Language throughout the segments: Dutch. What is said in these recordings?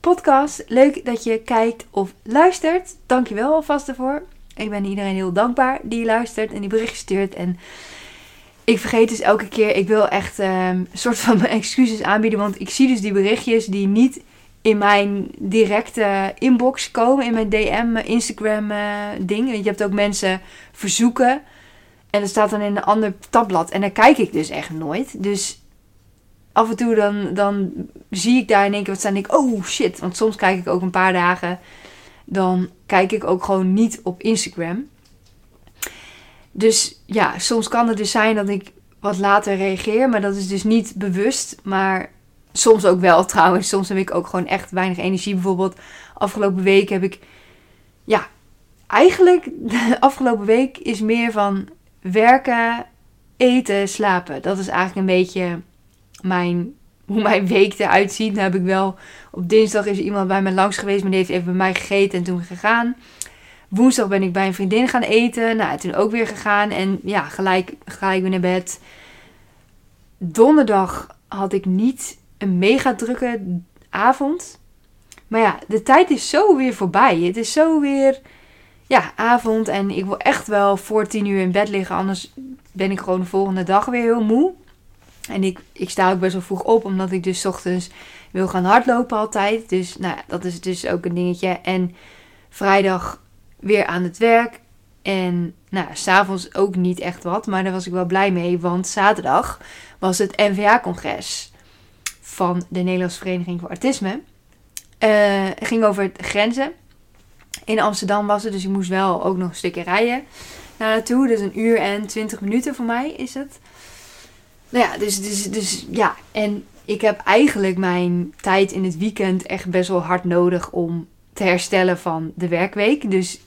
podcast. Leuk dat je kijkt of luistert. Dankjewel alvast ervoor. Ik ben iedereen heel dankbaar die luistert en die bericht stuurt. En ik vergeet dus elke keer, ik wil echt ehm, een soort van mijn excuses aanbieden. Want ik zie dus die berichtjes die niet in mijn directe inbox komen. In mijn DM, Instagram uh, ding. Je hebt ook mensen verzoeken. En dat staat dan in een ander tabblad. En daar kijk ik dus echt nooit. Dus af en toe dan, dan zie ik daar in één keer wat staan. En denk ik, oh shit. Want soms kijk ik ook een paar dagen. Dan kijk ik ook gewoon niet op Instagram. Dus ja, soms kan het dus zijn dat ik wat later reageer. Maar dat is dus niet bewust. Maar soms ook wel trouwens. Soms heb ik ook gewoon echt weinig energie. Bijvoorbeeld afgelopen week heb ik... Ja, eigenlijk de afgelopen week is meer van werken, eten, slapen. Dat is eigenlijk een beetje mijn, hoe mijn week eruit ziet. Nu heb ik wel op dinsdag is iemand bij me langs geweest, maar die heeft even bij mij gegeten en toen gegaan. Woensdag ben ik bij een vriendin gaan eten. Nou, toen ook weer gegaan. En ja, gelijk ga ik weer naar bed. Donderdag had ik niet een mega drukke avond. Maar ja, de tijd is zo weer voorbij. Het is zo weer ja, avond. En ik wil echt wel voor tien uur in bed liggen. Anders ben ik gewoon de volgende dag weer heel moe. En ik, ik sta ook best wel vroeg op, omdat ik dus ochtends wil gaan hardlopen altijd. Dus nou, dat is dus ook een dingetje. En vrijdag weer aan het werk. En nou, s'avonds ook niet echt wat. Maar daar was ik wel blij mee. Want zaterdag was het NVA-congres van de Nederlandse Vereniging voor Autisme. Uh, het ging over grenzen. In Amsterdam was het, dus ik moest wel ook nog een stukje rijden naar naartoe. Dus een uur en twintig minuten voor mij is het. Nou ja, dus, dus, dus ja. En ik heb eigenlijk mijn tijd in het weekend echt best wel hard nodig om te herstellen van de werkweek. Dus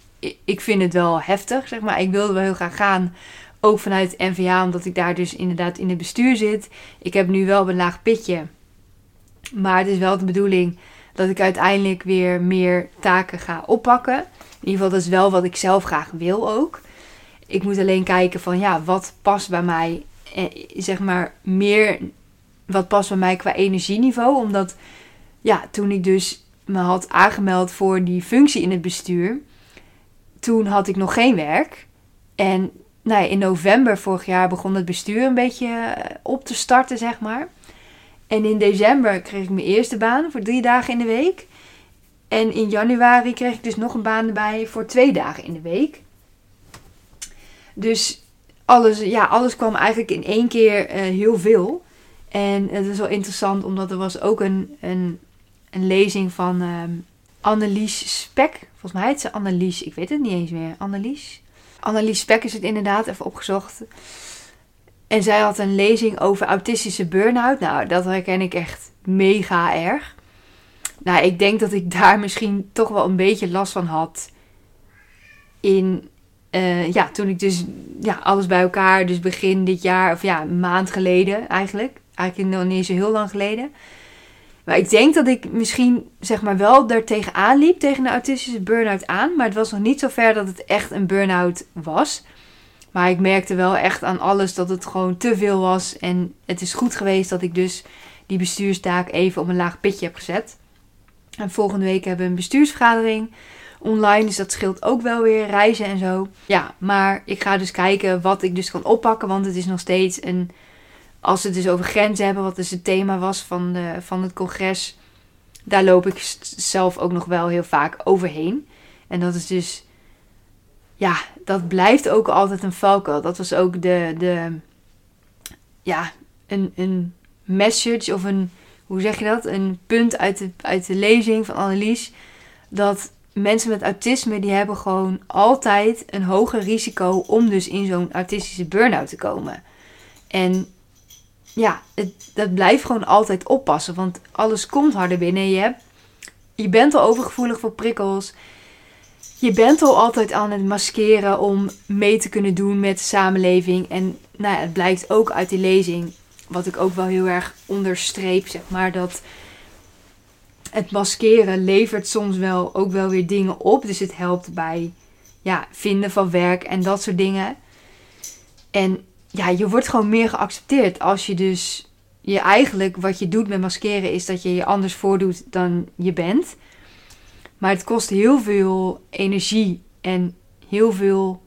ik vind het wel heftig, zeg maar. Ik wilde wel heel graag gaan. Ook vanuit het NVA, omdat ik daar dus inderdaad in het bestuur zit. Ik heb nu wel een laag pitje. Maar het is wel de bedoeling dat ik uiteindelijk weer meer taken ga oppakken. In ieder geval, dat is wel wat ik zelf graag wil ook. Ik moet alleen kijken van ja, wat past bij mij. Eh, zeg maar meer wat past bij mij qua energieniveau. Omdat ja, toen ik dus me had aangemeld voor die functie in het bestuur. Toen had ik nog geen werk. En nou ja, in november vorig jaar begon het bestuur een beetje eh, op te starten, zeg maar. En in december kreeg ik mijn eerste baan voor drie dagen in de week. En in januari kreeg ik dus nog een baan erbij voor twee dagen in de week. Dus alles, ja, alles kwam eigenlijk in één keer uh, heel veel. En het is wel interessant, omdat er was ook een, een, een lezing van um, Annelies Spek. Volgens mij heet ze Annelies, ik weet het niet eens meer. Annelies? Annelies Spek is het inderdaad, even opgezocht. En zij had een lezing over autistische burn-out. Nou, dat herken ik echt mega erg. Nou, ik denk dat ik daar misschien toch wel een beetje last van had. In, uh, ja, toen ik dus, ja, alles bij elkaar, dus begin dit jaar, of ja, een maand geleden eigenlijk. Eigenlijk nog niet zo heel lang geleden. Maar ik denk dat ik misschien, zeg maar, wel daar tegenaan liep, tegen de autistische burn-out aan. Maar het was nog niet zo ver dat het echt een burn-out was. Maar ik merkte wel echt aan alles dat het gewoon te veel was. En het is goed geweest dat ik dus die bestuurstaak even op een laag pitje heb gezet. En volgende week hebben we een bestuursvergadering online. Dus dat scheelt ook wel weer reizen en zo. Ja, maar ik ga dus kijken wat ik dus kan oppakken. Want het is nog steeds een. Als we het dus over grenzen hebben, wat dus het thema was van, de, van het congres. Daar loop ik zelf ook nog wel heel vaak overheen. En dat is dus ja, dat blijft ook altijd een valkuil. Dat was ook de, de ja, een, een message of een, hoe zeg je dat? Een punt uit de, uit de lezing van Annelies. Dat mensen met autisme, die hebben gewoon altijd een hoger risico om dus in zo'n autistische burn-out te komen. En ja, het, dat blijft gewoon altijd oppassen. Want alles komt harder binnen. Je, hebt, je bent al overgevoelig voor prikkels. je bent al altijd aan het maskeren om mee te kunnen doen met de samenleving. En nou het blijkt ook uit die lezing, wat ik ook wel heel erg onderstreep, zeg maar, dat het maskeren levert soms wel ook wel weer dingen op. Dus het helpt bij ja, vinden van werk en dat soort dingen. En ja, je wordt gewoon meer geaccepteerd als je dus je eigenlijk wat je doet met maskeren is dat je je anders voordoet dan je bent. Maar het kost heel veel energie en heel veel,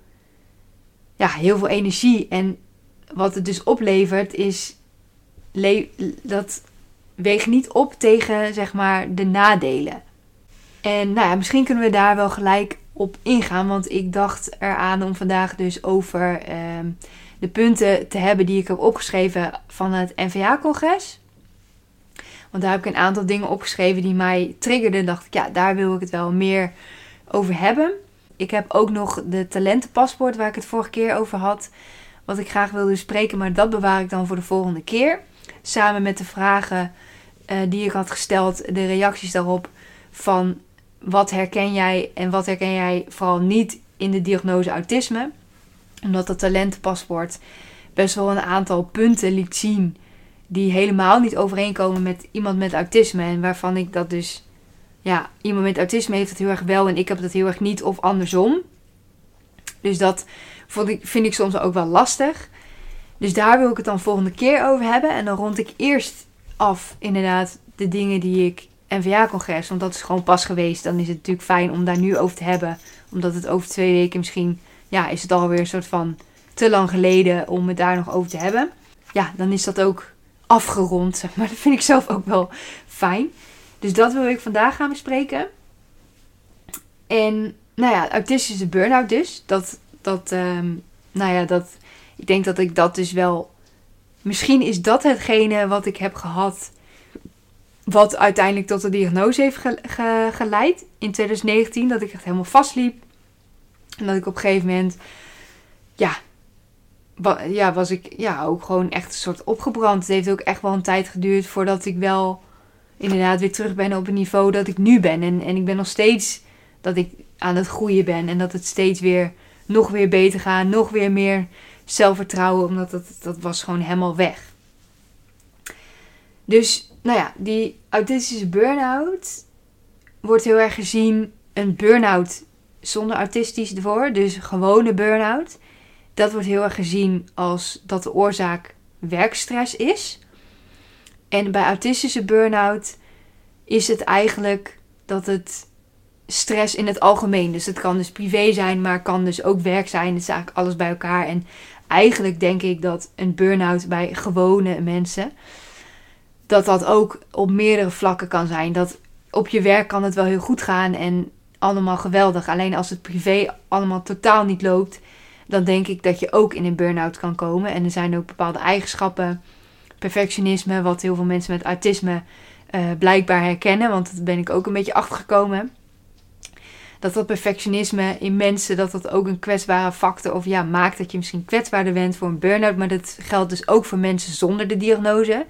ja, heel veel energie. En wat het dus oplevert is dat weegt niet op tegen zeg maar de nadelen. En nou ja, misschien kunnen we daar wel gelijk op ingaan, want ik dacht eraan om vandaag dus over ehm, de punten te hebben die ik heb opgeschreven van het NVA-congres. Want daar heb ik een aantal dingen opgeschreven die mij triggerden. Dacht ik, ja, daar wil ik het wel meer over hebben. Ik heb ook nog de talentenpaspoort waar ik het vorige keer over had. Wat ik graag wilde spreken, maar dat bewaar ik dan voor de volgende keer. Samen met de vragen uh, die ik had gesteld, de reacties daarop van wat herken jij en wat herken jij vooral niet in de diagnose autisme. Omdat dat talentenpaspoort best wel een aantal punten liet zien die helemaal niet overeenkomen met iemand met autisme. En waarvan ik dat dus, ja, iemand met autisme heeft het heel erg wel en ik heb dat heel erg niet of andersom. Dus dat vind ik soms ook wel lastig. Dus daar wil ik het dan volgende keer over hebben. En dan rond ik eerst af, inderdaad, de dingen die ik NVA-congres, want dat is gewoon pas geweest. Dan is het natuurlijk fijn om daar nu over te hebben. Omdat het over twee weken misschien, ja, is het alweer een soort van te lang geleden om het daar nog over te hebben. Ja, dan is dat ook afgerond, maar. Dat vind ik zelf ook wel fijn. Dus dat wil ik vandaag gaan bespreken. En, nou ja, autistische burn-out dus. Dat, dat, um, nou ja, dat, ik denk dat ik dat dus wel, misschien is dat hetgene wat ik heb gehad, wat uiteindelijk tot de diagnose heeft geleid in 2019. Dat ik echt helemaal vastliep. En dat ik op een gegeven moment, ja, ja, was ik ja, ook gewoon echt een soort opgebrand. Het heeft ook echt wel een tijd geduurd voordat ik wel inderdaad weer terug ben op het niveau dat ik nu ben. En, en ik ben nog steeds dat ik aan het groeien ben. En dat het steeds weer nog weer beter gaat. Nog weer meer zelfvertrouwen. Omdat dat, dat was gewoon helemaal weg. Dus, nou ja, die autistische burn-out wordt heel erg gezien een burn-out zonder autistisch ervoor. Dus gewone burn-out dat wordt heel erg gezien als dat de oorzaak werkstress is. En bij autistische burn-out is het eigenlijk dat het stress in het algemeen. Dus het kan dus privé zijn, maar kan dus ook werk zijn. Het is eigenlijk alles bij elkaar. En eigenlijk denk ik dat een burn-out bij gewone mensen, dat dat ook op meerdere vlakken kan zijn. Dat op je werk kan het wel heel goed gaan en allemaal geweldig. Alleen als het privé allemaal totaal niet loopt, dan denk ik dat je ook in een burn-out kan komen. En er zijn ook bepaalde eigenschappen, perfectionisme, wat heel veel mensen met autisme uh, blijkbaar herkennen. Want dat ben ik ook een beetje achtergekomen. Dat dat perfectionisme in mensen, dat dat ook een kwetsbare factor of ja, maakt dat je misschien kwetsbaarder bent voor een burn-out. Maar dat geldt dus ook voor mensen zonder de diagnose.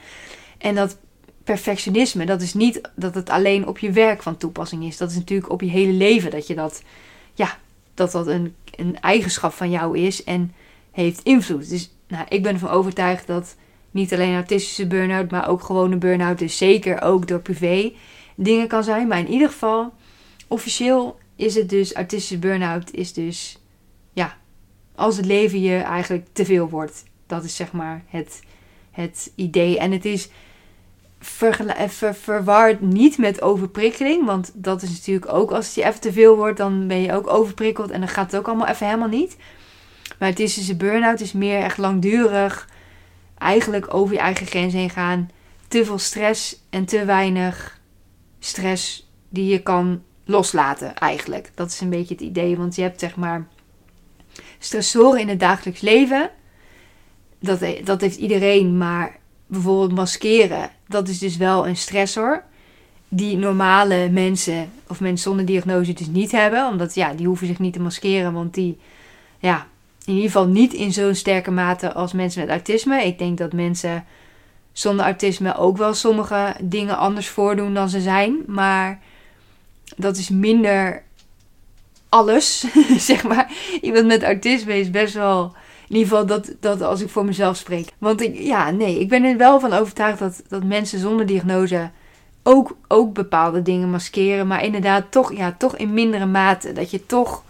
En dat perfectionisme, dat is niet dat het alleen op je werk van toepassing is. Dat is natuurlijk op je hele leven dat je dat, ja, dat dat een een eigenschap van jou is en heeft invloed. Dus nou, ik ben ervan overtuigd dat niet alleen autistische burn-out, maar ook gewone burn-out, dus zeker ook door privé dingen kan zijn. Maar in ieder geval, officieel is het dus, autistische burn-out is dus, ja, als het leven je eigenlijk te veel wordt. Dat is zeg maar het, het idee. En het is eh, ver, verward niet met overprikkeling. Want dat is natuurlijk ook als het je even te veel wordt, dan ben je ook overprikkeld. En dan gaat het ook allemaal even helemaal niet. Maar het is dus burn-out, is meer echt langdurig. Eigenlijk over je eigen grens heen gaan. Te veel stress en te weinig stress die je kan loslaten eigenlijk. Dat is een beetje het idee. Want je hebt zeg maar stressoren in het dagelijks leven. Dat, dat heeft iedereen, maar bijvoorbeeld maskeren, dat is dus wel een stressor. Die normale mensen of mensen zonder diagnose dus niet hebben. Omdat ja, die hoeven zich niet te maskeren. Want die, ja, in ieder geval niet in zo'n sterke mate als mensen met autisme. Ik denk dat mensen zonder autisme ook wel sommige dingen anders voordoen dan ze zijn. Maar dat is minder alles, zeg maar. Iemand met autisme is best wel, in ieder geval dat, dat als ik voor mezelf spreek. Want ik, ja, nee, ik ben er wel van overtuigd dat, dat mensen zonder diagnose ook, ook bepaalde dingen maskeren. Maar inderdaad toch, ja, toch in mindere mate. Dat je toch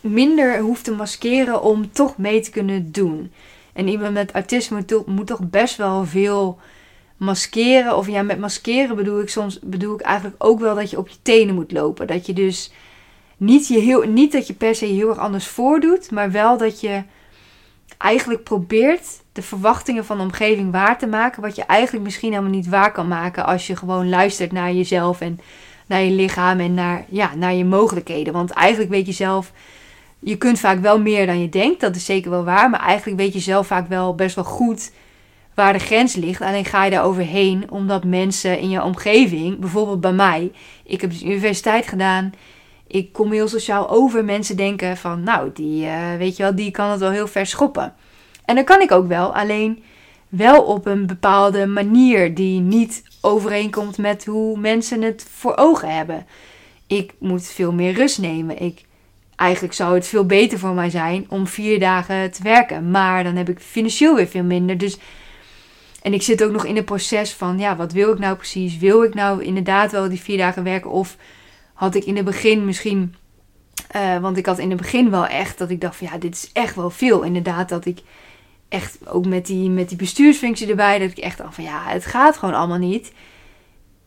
minder hoeft te maskeren om toch mee te kunnen doen. En iemand met autisme moet toch best wel veel maskeren. Of ja, met maskeren bedoel ik soms bedoel ik eigenlijk ook wel dat je op je tenen moet lopen. Dat je dus niet, je heel, niet dat je per se heel erg anders voordoet, maar wel dat je eigenlijk probeert de verwachtingen van de omgeving waar te maken. Wat je eigenlijk misschien helemaal niet waar kan maken als je gewoon luistert naar jezelf en naar je lichaam en naar, ja, naar je mogelijkheden. Want eigenlijk weet je zelf, je kunt vaak wel meer dan je denkt. Dat is zeker wel waar. Maar eigenlijk weet je zelf vaak wel best wel goed waar de grens ligt. Alleen ga je daar overheen omdat mensen in je omgeving, bijvoorbeeld bij mij, ik heb dus universiteit gedaan. Ik kom heel sociaal over. Mensen denken van, nou, die, uh, weet je wel, die kan het wel heel ver schoppen. En dat kan ik ook wel, alleen wel op een bepaalde manier die niet overeenkomt met hoe mensen het voor ogen hebben. Ik moet veel meer rust nemen. Ik, eigenlijk zou het veel beter voor mij zijn om vier dagen te werken. Maar dan heb ik financieel weer veel minder. Dus en ik zit ook nog in het proces van, ja, wat wil ik nou precies? Wil ik nou inderdaad wel die vier dagen werken? Of had ik in het begin misschien, uh, want ik had in het begin wel echt dat ik dacht van, ja, dit is echt wel veel. Inderdaad, dat ik echt ook met die, met die bestuursfunctie erbij, dat ik echt dacht van, ja, het gaat gewoon allemaal niet.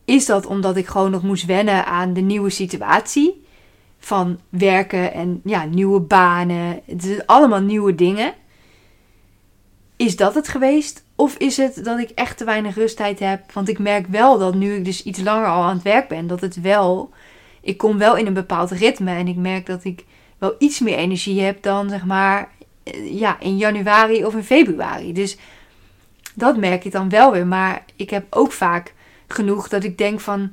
Is dat omdat ik gewoon nog moest wennen aan de nieuwe situatie van werken en ja, nieuwe banen. Het is allemaal nieuwe dingen. Is dat het geweest? Of is het dat ik echt te weinig rusttijd heb? Want ik merk wel dat nu ik dus iets langer al aan het werk ben, dat het wel. Ik kom wel in een bepaald ritme en ik merk dat ik wel iets meer energie heb dan zeg maar eh, ja, in januari of in februari. Dus dat merk ik dan wel weer. Maar ik heb ook vaak genoeg dat ik denk van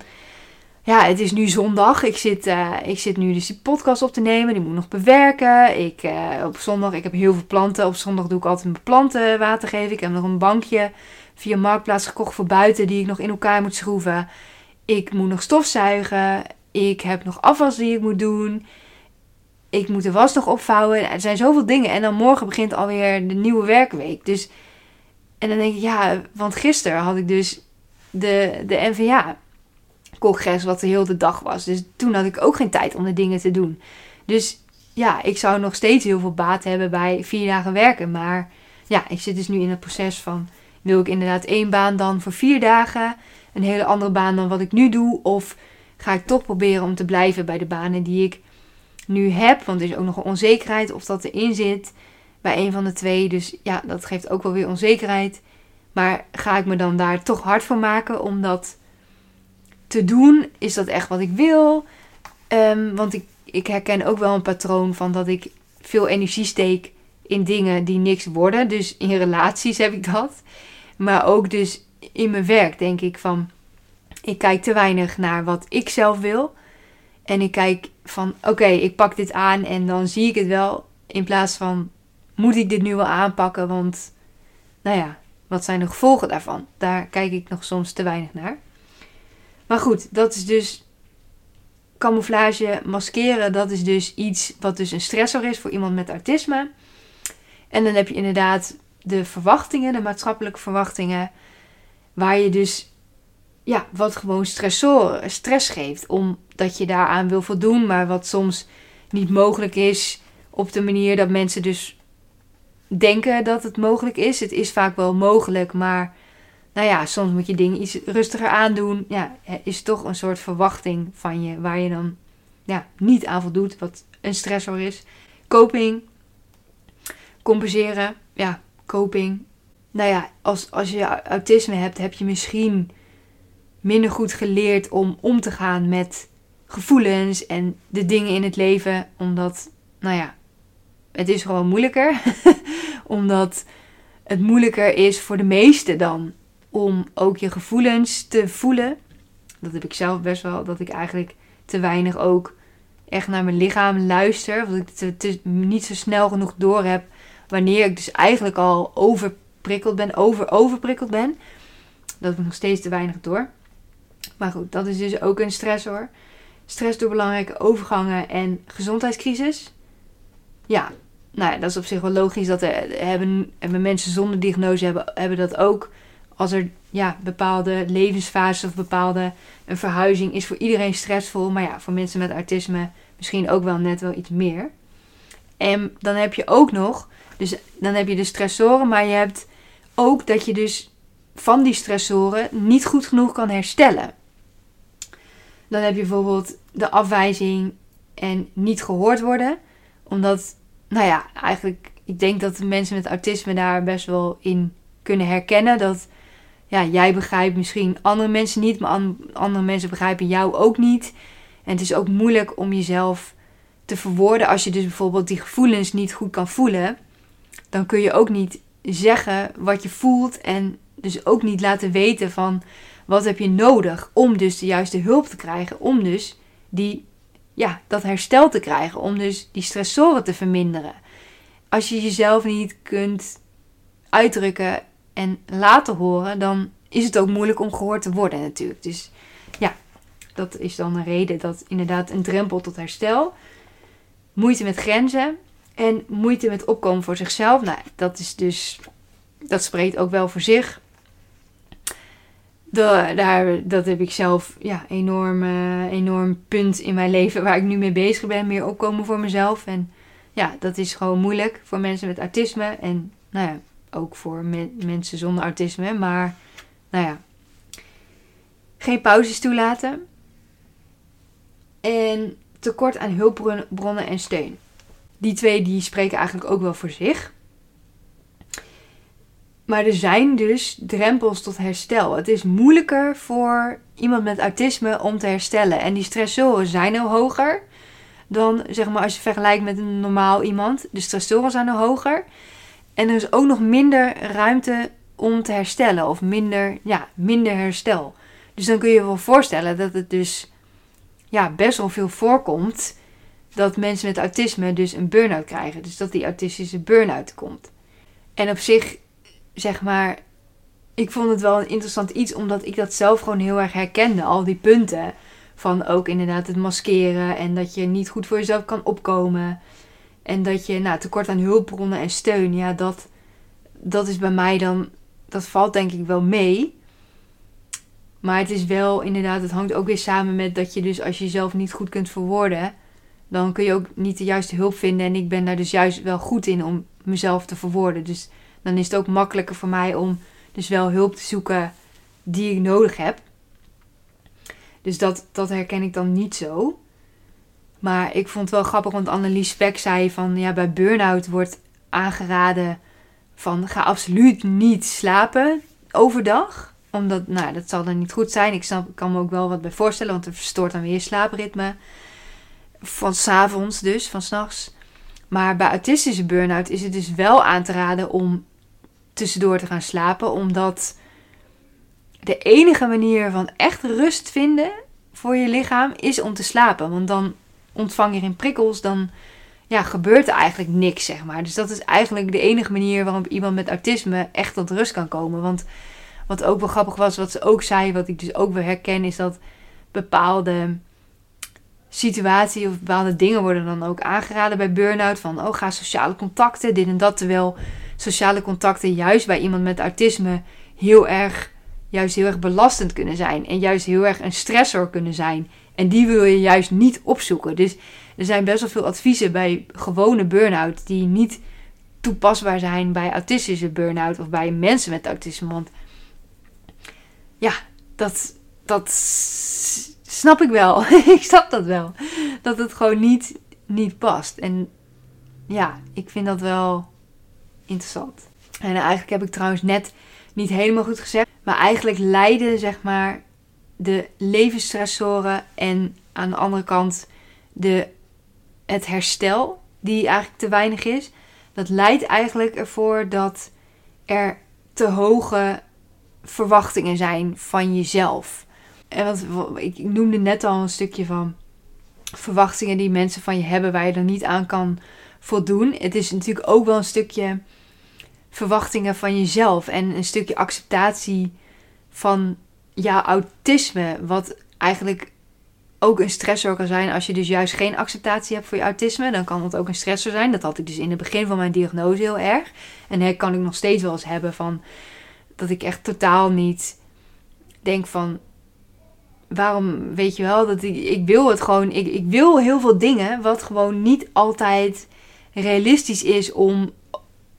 ja, het is nu zondag. Ik zit, uh, ik zit nu dus die podcast op te nemen. Die moet nog bewerken. Ik, uh, op zondag, ik heb heel veel planten. Op zondag doe ik altijd mijn planten water geven. Ik heb nog een bankje via Marktplaats gekocht voor buiten die ik nog in elkaar moet schroeven. Ik moet nog stofzuigen. Ik heb nog afwas die ik moet doen. Ik moet de was nog opvouwen. Er zijn zoveel dingen. En dan morgen begint alweer de nieuwe werkweek. Dus, en dan denk ik, ja, want gisteren had ik dus de, de NVA congres wat de hele dag was. Dus toen had ik ook geen tijd om de dingen te doen. Dus ja, ik zou nog steeds heel veel baat hebben bij vier dagen werken. Maar ja, ik zit dus nu in het proces van... wil ik inderdaad één baan dan voor vier dagen... een hele andere baan dan wat ik nu doe... of ga ik toch proberen om te blijven bij de banen die ik nu heb... want er is ook nog een onzekerheid of dat erin zit bij een van de twee. Dus ja, dat geeft ook wel weer onzekerheid... Maar ga ik me dan daar toch hard voor maken om dat te doen? Is dat echt wat ik wil? Ehm, want ik, ik herken ook wel een patroon van dat ik veel energie steek in dingen die niks worden. Dus in relaties heb ik dat. Maar ook dus in mijn werk denk ik van... Ik kijk te weinig naar wat ik zelf wil. En ik kijk van oké, ik pak dit aan en dan zie ik het wel. In plaats van moet ik dit nu wel aanpakken? Want nou ja, wat zijn de gevolgen daarvan? Daar kijk ik nog soms te weinig naar. Maar goed, dat is dus camouflage, maskeren. Dat is dus iets wat dus een stressor is voor iemand met autisme. En dan heb je inderdaad de verwachtingen, de maatschappelijke verwachtingen. Waar je dus, ja, wat gewoon stressor, stress geeft. Omdat je daaraan wil voldoen, maar wat soms niet mogelijk is. Op de manier dat mensen dus denken dat het mogelijk is. Het is vaak wel mogelijk, maar nou ja, soms moet je dingen iets rustiger aandoen. Ja, is toch een soort verwachting van je waar je dan ja, niet aan voldoet, wat een stressor is. Coping, compenseren, ja, coping. Nou ja, als, als je autisme hebt, heb je misschien minder goed geleerd om om te gaan met gevoelens en de dingen in het leven. Omdat, nou ja, het is gewoon moeilijker. Omdat het moeilijker is voor de meesten dan om ook je gevoelens te voelen. Dat heb ik zelf best wel, dat ik eigenlijk te weinig ook echt naar mijn lichaam luister. Dat ik het niet zo snel genoeg door heb wanneer ik dus eigenlijk al overprikkeld ben, over overprikkeld ben. Dat ik nog steeds te weinig door. Maar goed, dat is dus ook een stressor. stress door belangrijke overgangen en gezondheidscrisis. Ja, nou ja, dat is op zich wel logisch. Dat hebben, hebben mensen zonder diagnose hebben, hebben dat ook. Als er ja, bepaalde levensfases of bepaalde een verhuizing is voor iedereen stressvol. Maar ja, voor mensen met autisme misschien ook wel net wel iets meer. En dan heb je ook nog, dus dan heb je de stressoren, maar je hebt ook dat je dus van die stressoren niet goed genoeg kan herstellen. Dan heb je bijvoorbeeld de afwijzing en niet gehoord worden. Omdat, nou ja, eigenlijk, ik denk dat mensen met autisme daar best wel in kunnen herkennen. Dat ja, jij begrijpt misschien andere mensen niet, maar andere mensen begrijpen jou ook niet. En het is ook moeilijk om jezelf te verwoorden als je dus bijvoorbeeld die gevoelens niet goed kan voelen. Dan kun je ook niet zeggen wat je voelt en dus ook niet laten weten van wat heb je nodig om dus de juiste hulp te krijgen, om dus die, ja, dat herstel te krijgen, om dus die stressoren te verminderen. Als je jezelf niet kunt uitdrukken en laten horen, dan is het ook moeilijk om gehoord te worden natuurlijk. Dus ja, dat is dan een reden dat inderdaad een drempel tot herstel, moeite met grenzen en moeite met opkomen voor zichzelf. Nou, dat is dus, dat spreekt ook wel voor zich. De, daar, dat heb ik zelf ja, enorm, uh, enorm punt in mijn leven waar ik nu mee bezig ben. Meer opkomen voor mezelf. En ja, dat is gewoon moeilijk voor mensen met autisme. En nou ja, ook voor mensen zonder autisme. Maar nou ja, geen pauzes toelaten. En tekort aan hulpbronnen en steun. Die twee die spreken eigenlijk ook wel voor zich. Maar er zijn dus drempels tot herstel. Het is moeilijker voor iemand met autisme om te herstellen. En die stressoren zijn al hoger dan, zeg maar, als je vergelijkt met een normaal iemand. De stressoren zijn al hoger. En er is ook nog minder ruimte om te herstellen. Of minder, ja, minder herstel. Dus dan kun je je wel voorstellen dat het dus ja, best wel veel voorkomt dat mensen met autisme dus een burn-out krijgen. Dus dat die autistische burn-out komt. En op zich, zeg maar, ik vond het wel een interessant iets, omdat ik dat zelf gewoon heel erg herkende. Al die punten van ook inderdaad het maskeren en dat je niet goed voor jezelf kan opkomen. En dat je nou, tekort aan hulpbronnen en steun, ja, dat, dat is bij mij dan, dat valt denk ik wel mee. Maar het is wel inderdaad, het hangt ook weer samen met dat je dus als je jezelf niet goed kunt verwoorden, dan kun je ook niet de juiste hulp vinden. En ik ben daar dus juist wel goed in om mezelf te verwoorden. Dus dan is het ook makkelijker voor mij om dus wel hulp te zoeken die ik nodig heb. Dus dat, dat herken ik dan niet zo. Maar ik vond het wel grappig, want Annelies Speck zei van ja, bij burn-out wordt aangeraden van ga absoluut niet slapen overdag. Omdat, nou, dat zal dan niet goed zijn. Ik kan me ook wel wat bij voorstellen, want het verstoort dan weer je slaapritme. Van s'avonds dus, van s'nachts. Maar bij autistische burn-out is het dus wel aan te raden om tussendoor te gaan slapen. Omdat de enige manier van echt rust vinden voor je lichaam is om te slapen. Want dan ontvang geen prikkels, dan ja, gebeurt er eigenlijk niks, zeg maar. Dus dat is eigenlijk de enige manier waarop iemand met autisme echt tot rust kan komen. Want wat ook wel grappig was, wat ze ook zei, wat ik dus ook weer herken, is dat bepaalde situatie of bepaalde dingen worden dan ook aangeraden bij burn-out. Van, oh, ga sociale contacten, dit en dat. Terwijl sociale contacten juist bij iemand met autisme heel erg, juist heel erg belastend kunnen zijn. En juist heel erg een stressor kunnen zijn. En die wil je juist niet opzoeken. Dus er zijn best wel veel adviezen bij gewone burn-out die niet toepasbaar zijn bij autistische burn-out of bij mensen met autisme. Want ja, dat, dat snap ik wel. ik snap dat wel. Dat het gewoon niet, niet past. En ja, ik vind dat wel interessant. En eigenlijk heb ik trouwens net niet helemaal goed gezegd. Maar eigenlijk leiden zeg maar de levensstressoren en aan de andere kant de, het herstel, die eigenlijk te weinig is. Dat leidt eigenlijk ervoor dat er te hoge verwachtingen zijn van jezelf. En wat, ik noemde net al een stukje van verwachtingen die mensen van je hebben waar je er niet aan kan voldoen. Het is natuurlijk ook wel een stukje verwachtingen van jezelf en een stukje acceptatie van jouw autisme, wat eigenlijk ook een stressor kan zijn als je dus juist geen acceptatie hebt voor je autisme. Dan kan dat ook een stressor zijn. Dat had ik dus in het begin van mijn diagnose heel erg. En dat kan ik nog steeds wel eens hebben van dat ik echt totaal niet denk van waarom weet je wel dat ik, ik wil het gewoon. Ik, ik wil heel veel dingen wat gewoon niet altijd realistisch is om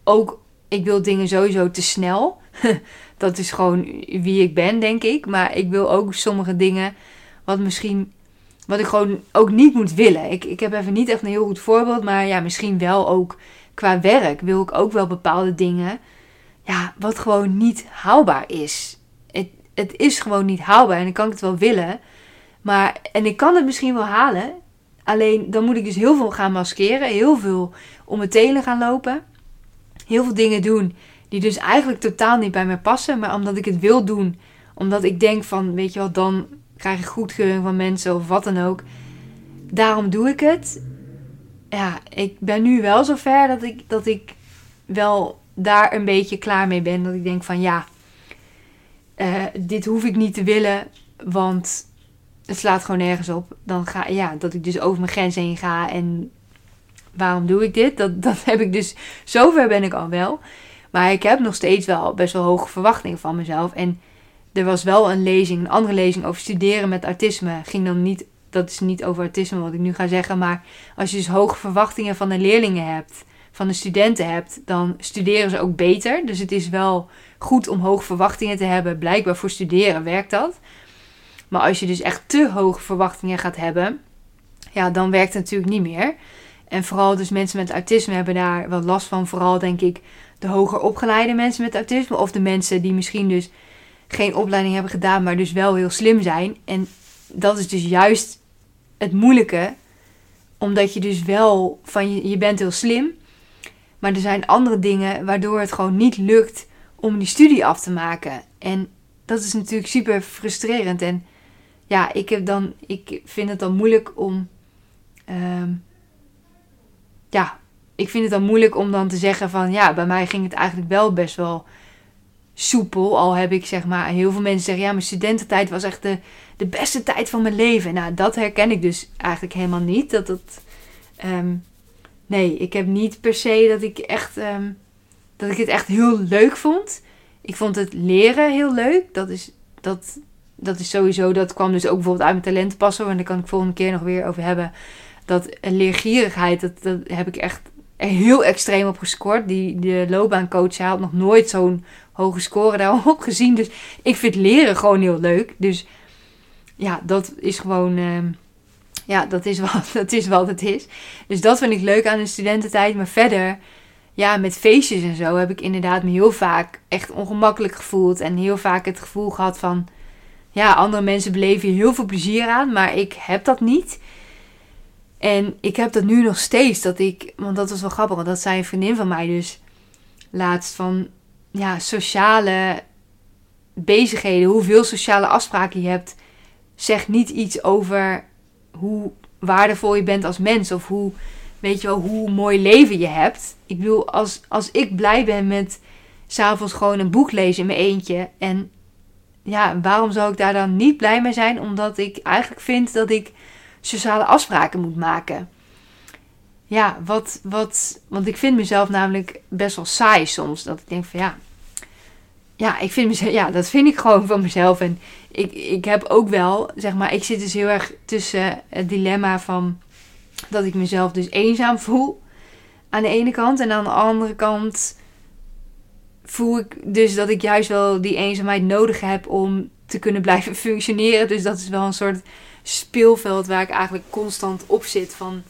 ook. Ik wil dingen sowieso te snel. dat is gewoon wie ik ben, denk ik. Maar ik wil ook sommige dingen wat misschien. Wat ik gewoon ook niet moet willen. Ik, ik heb even niet echt een heel goed voorbeeld. Maar ja, misschien wel ook qua werk wil ik ook wel bepaalde dingen. Ja, wat gewoon niet haalbaar is. Het, het is gewoon niet haalbaar. En dan kan ik het wel willen. Maar, en ik kan het misschien wel halen. Alleen dan moet ik dus heel veel gaan maskeren. Heel veel om mijn tenen gaan lopen. Heel veel dingen doen die dus eigenlijk totaal niet bij mij passen. Maar omdat ik het wil doen. Omdat ik denk van, weet je wel, dan krijg ik goedkeuring van mensen of wat dan ook. Daarom doe ik het. Ja, ik ben nu wel zover dat ik, dat ik wel daar een beetje klaar mee ben. Dat ik denk van ja, uh, dit hoef ik niet te willen, want het slaat gewoon nergens op. Dan ga ja, dat ik dus over mijn grens heen ga en waarom doe ik dit? Dat, dat heb ik dus, zover ben ik al wel. Maar ik heb nog steeds wel best wel hoge verwachtingen van mezelf. En er was wel een lezing, een andere lezing over studeren met autisme. Ging dan niet, dat is niet over autisme wat ik nu ga zeggen, maar als je dus hoge verwachtingen van de leerlingen hebt, van de studenten hebt, dan studeren ze ook beter. Dus het is wel goed om hoge verwachtingen te hebben. Blijkbaar voor studeren werkt dat. Maar als je dus echt te hoge verwachtingen gaat hebben, ja, dan werkt het natuurlijk niet meer. En vooral dus mensen met autisme hebben daar wel last van. Vooral denk ik de hoger opgeleide mensen met autisme. Of de mensen die misschien dus geen opleiding hebben gedaan, maar dus wel heel slim zijn. En dat is dus juist het moeilijke. Omdat je dus wel van je, je bent heel slim. Maar er zijn andere dingen waardoor het gewoon niet lukt om die studie af te maken. En dat is natuurlijk super frustrerend. En ja, ik, heb dan, ik vind het dan moeilijk om. Ehm, ja, ik vind het dan moeilijk om dan te zeggen van ja, bij mij ging het eigenlijk wel best wel soepel. Al heb ik zeg maar, heel veel mensen zeggen ja, mijn studententijd was echt de, de beste tijd van mijn leven. Nou, dat herken ik dus eigenlijk helemaal niet. Dat dat. Ehm, nee, ik heb niet per se dat ik echt. Um, dat ik het echt heel leuk vond. Ik vond het leren heel leuk. Dat is, dat, dat is sowieso, dat kwam dus ook bijvoorbeeld uit mijn talentpassen. En daar kan ik volgende keer nog weer over hebben. Dat leergierigheid, dat, dat heb ik echt heel extreem op gescoord. Die, de loopbaancoach had nog nooit zo'n hoge score daarop gezien. Dus ik vind leren gewoon heel leuk. Dus ja, dat is gewoon. Uh, ja, dat is, wat, dat is wat het is. Dus dat vind ik leuk aan de studententijd. Maar verder ja, met feestjes en zo heb ik inderdaad me heel vaak echt ongemakkelijk gevoeld. En heel vaak het gevoel gehad van, ja, andere mensen beleven hier heel veel plezier aan, maar ik heb dat niet. En ik heb dat nu nog steeds, dat ik, want dat was wel grappig, want dat zei een vriendin van mij dus laatst van, ja, sociale bezigheden, hoeveel sociale afspraken je hebt, zegt niet iets over hoe waardevol je bent als mens of hoe weet je wel, hoe mooi leven je hebt. Ik bedoel, als, als ik blij ben met s'avonds gewoon een boek lezen in mijn eentje. En ja, waarom zou ik daar dan niet blij mee zijn? Omdat ik eigenlijk vind dat ik sociale afspraken moet maken. Ja, wat, wat, want ik vind mezelf namelijk best wel saai soms. Dat ik denk van ja, ja, ik vind mezelf, ja, dat vind ik gewoon van mezelf. En ik, ik heb ook wel, zeg maar, ik zit dus heel erg tussen het dilemma van dat ik mezelf dus eenzaam voel. Aan de ene kant. En aan de andere kant voel ik dus dat ik juist wel die eenzaamheid nodig heb om te kunnen blijven functioneren. Dus dat is wel een soort speelveld waar ik eigenlijk constant op zit. Van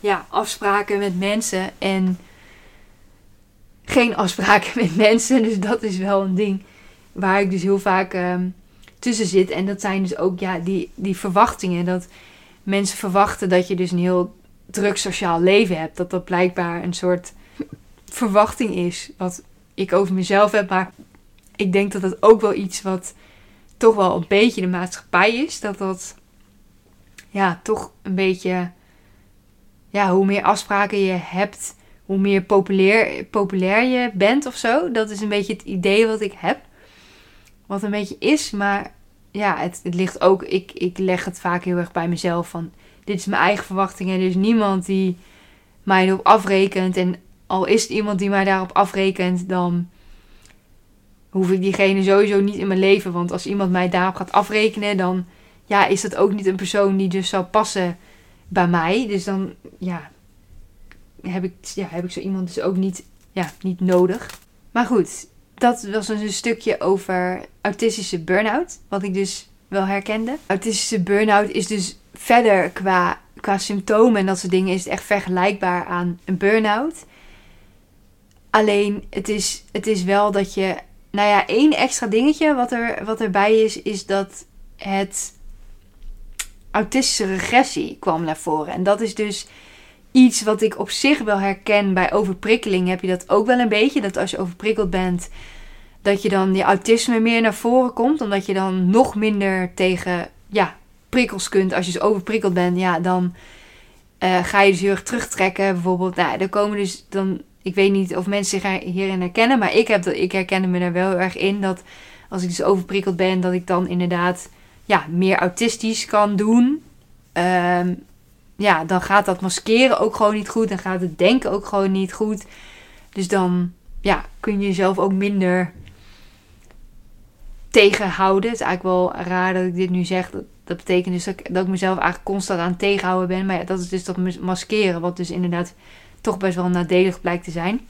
ja, afspraken met mensen en geen afspraken met mensen. Dus dat is wel een ding waar ik dus heel vaak ehm, tussen zit. En dat zijn dus ook ja, die, die verwachtingen. Dat mensen verwachten dat je dus een heel druk sociaal leven hebt. Dat dat blijkbaar een soort verwachting is. Wat ik over mezelf heb. Maar ik denk dat dat ook wel iets wat toch wel een beetje de maatschappij is. Dat dat ja, toch een beetje. Ja, hoe meer afspraken je hebt, hoe meer populair, populair je bent of zo. Dat is een beetje het idee wat ik heb. Wat een beetje is, maar ja, het, het ligt ook, ik, ik leg het vaak heel erg bij mezelf van, dit is mijn eigen verwachtingen. Er is niemand die mij erop afrekent. En al is het iemand die mij daarop afrekent, dan hoef ik diegene sowieso niet in mijn leven. Want als iemand mij daarop gaat afrekenen, dan ja, is dat ook niet een persoon die dus zou passen bij mij. Dus dan ja, heb ik, ja, heb ik zo iemand dus ook niet, ja, niet nodig. Maar goed, dat was dus een stukje over autistische burn-out. Wat ik dus wel herkende. Autistische burn-out is dus verder qua, qua symptomen en dat soort dingen is het echt vergelijkbaar aan een burn-out. Alleen het is, het is wel dat je. Nou ja, één extra dingetje wat, er, wat erbij is, is dat het autistische regressie kwam naar voren. En dat is dus iets wat ik op zich wel herken bij overprikkeling. Heb je dat ook wel een beetje? Dat als je overprikkeld bent, dat je dan je autisme meer naar voren komt. Omdat je dan nog minder tegen ja, prikkels kunt. Als je dus overprikkeld bent, ja, dan uh, ga je dus heel erg terugtrekken. Bijvoorbeeld, nou, er komen dus dan... Ik weet niet of mensen zich hierin herkennen, maar ik, heb dat, ik herken me er wel erg in dat als ik dus overprikkeld ben, dat ik dan inderdaad ja, meer autistisch kan doen. Um, ja, dan gaat dat maskeren ook gewoon niet goed. Dan gaat het denken ook gewoon niet goed. Dus dan ja, kun je jezelf ook minder tegenhouden. Het is eigenlijk wel raar dat ik dit nu zeg. Dat, dat betekent dus dat ik, dat ik mezelf eigenlijk constant aan het tegenhouden ben. Maar ja, dat is dus dat maskeren. Wat dus inderdaad toch best wel nadelig blijkt te zijn.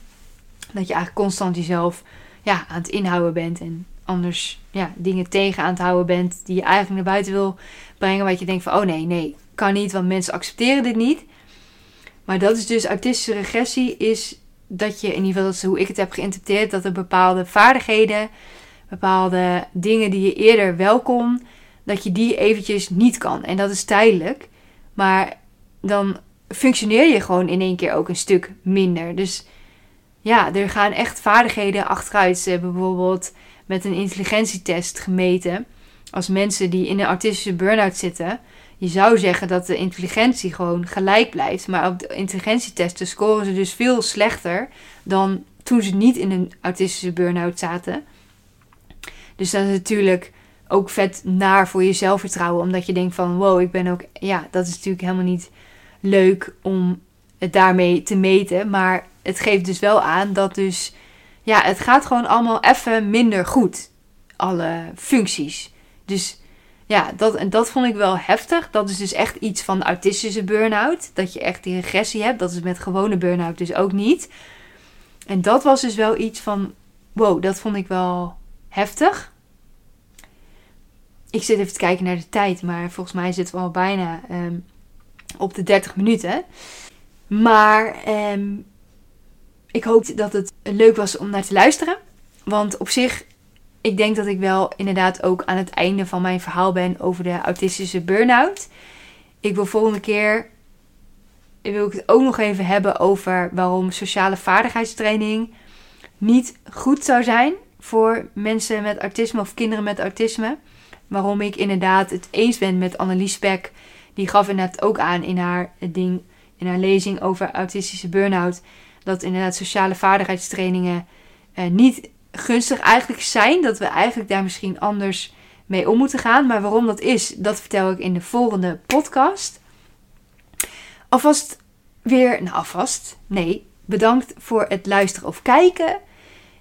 Dat je eigenlijk constant jezelf ja, aan het inhouden bent. En anders ja, dingen tegen aan het houden bent. Die je eigenlijk naar buiten wil brengen. Waar je denkt van, oh nee, nee, kan niet. Want mensen accepteren dit niet. Maar dat is dus autistische regressie. Is dat je, in ieder geval dat hoe ik het heb geïnterpreteerd. Dat er bepaalde vaardigheden, bepaalde dingen die je eerder wel kon. Dat je die eventjes niet kan. En dat is tijdelijk. Maar dan functioneer je gewoon in één keer ook een stuk minder. Dus ja, er gaan echt vaardigheden achteruit. Bijvoorbeeld met een intelligentietest gemeten. Als mensen die in een autistische burn-out zitten. Je zou zeggen dat de intelligentie gewoon gelijk blijft. Maar op de intelligentietesten scoren ze dus veel slechter dan toen ze niet in een autistische burn-out zaten. Dus dat is natuurlijk ook vet naar voor je zelfvertrouwen. Omdat je denkt van wow, ik ben ook. Ja, dat is natuurlijk helemaal niet leuk om het daarmee te meten. Maar het geeft dus wel aan dat dus ja, het gaat gewoon allemaal even minder goed. Alle functies. Dus ja, dat, en dat vond ik wel heftig. Dat is dus echt iets van autistische burn-out. Dat je echt die regressie hebt. Dat is met gewone burn-out dus ook niet. En dat was dus wel iets van, wow, dat vond ik wel heftig. Ik zit even te kijken naar de tijd, maar volgens mij zitten we al bijna ehm, op de 30 minuten. Maar um, ik hoop dat het leuk was om naar te luisteren. Want op zich, ik denk dat ik wel inderdaad ook aan het einde van mijn verhaal ben over de autistische burn-out. Ik wil volgende keer wil ik het ook nog even hebben over waarom sociale vaardigheidstraining niet goed zou zijn voor mensen met autisme of kinderen met autisme. Waarom ik inderdaad het eens ben met Annelies Beck. Die gaf inderdaad ook aan in haar ding, in haar lezing over autistische burn-out dat inderdaad sociale vaardigheidstrainingen uh, niet gunstig eigenlijk zijn. Dat we eigenlijk daar misschien anders mee om moeten gaan. Maar waarom dat is, dat vertel ik in de volgende podcast. Alvast weer, nou alvast, nee, bedankt voor het luisteren of kijken.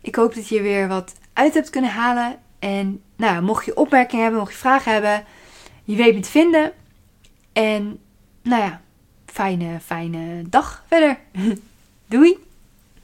Ik hoop dat je weer wat uit hebt kunnen halen. En nou, mocht je opmerkingen hebben, mocht je vragen hebben, je weet me te vinden. En nou ja, fijne, fijne dag verder. Doei!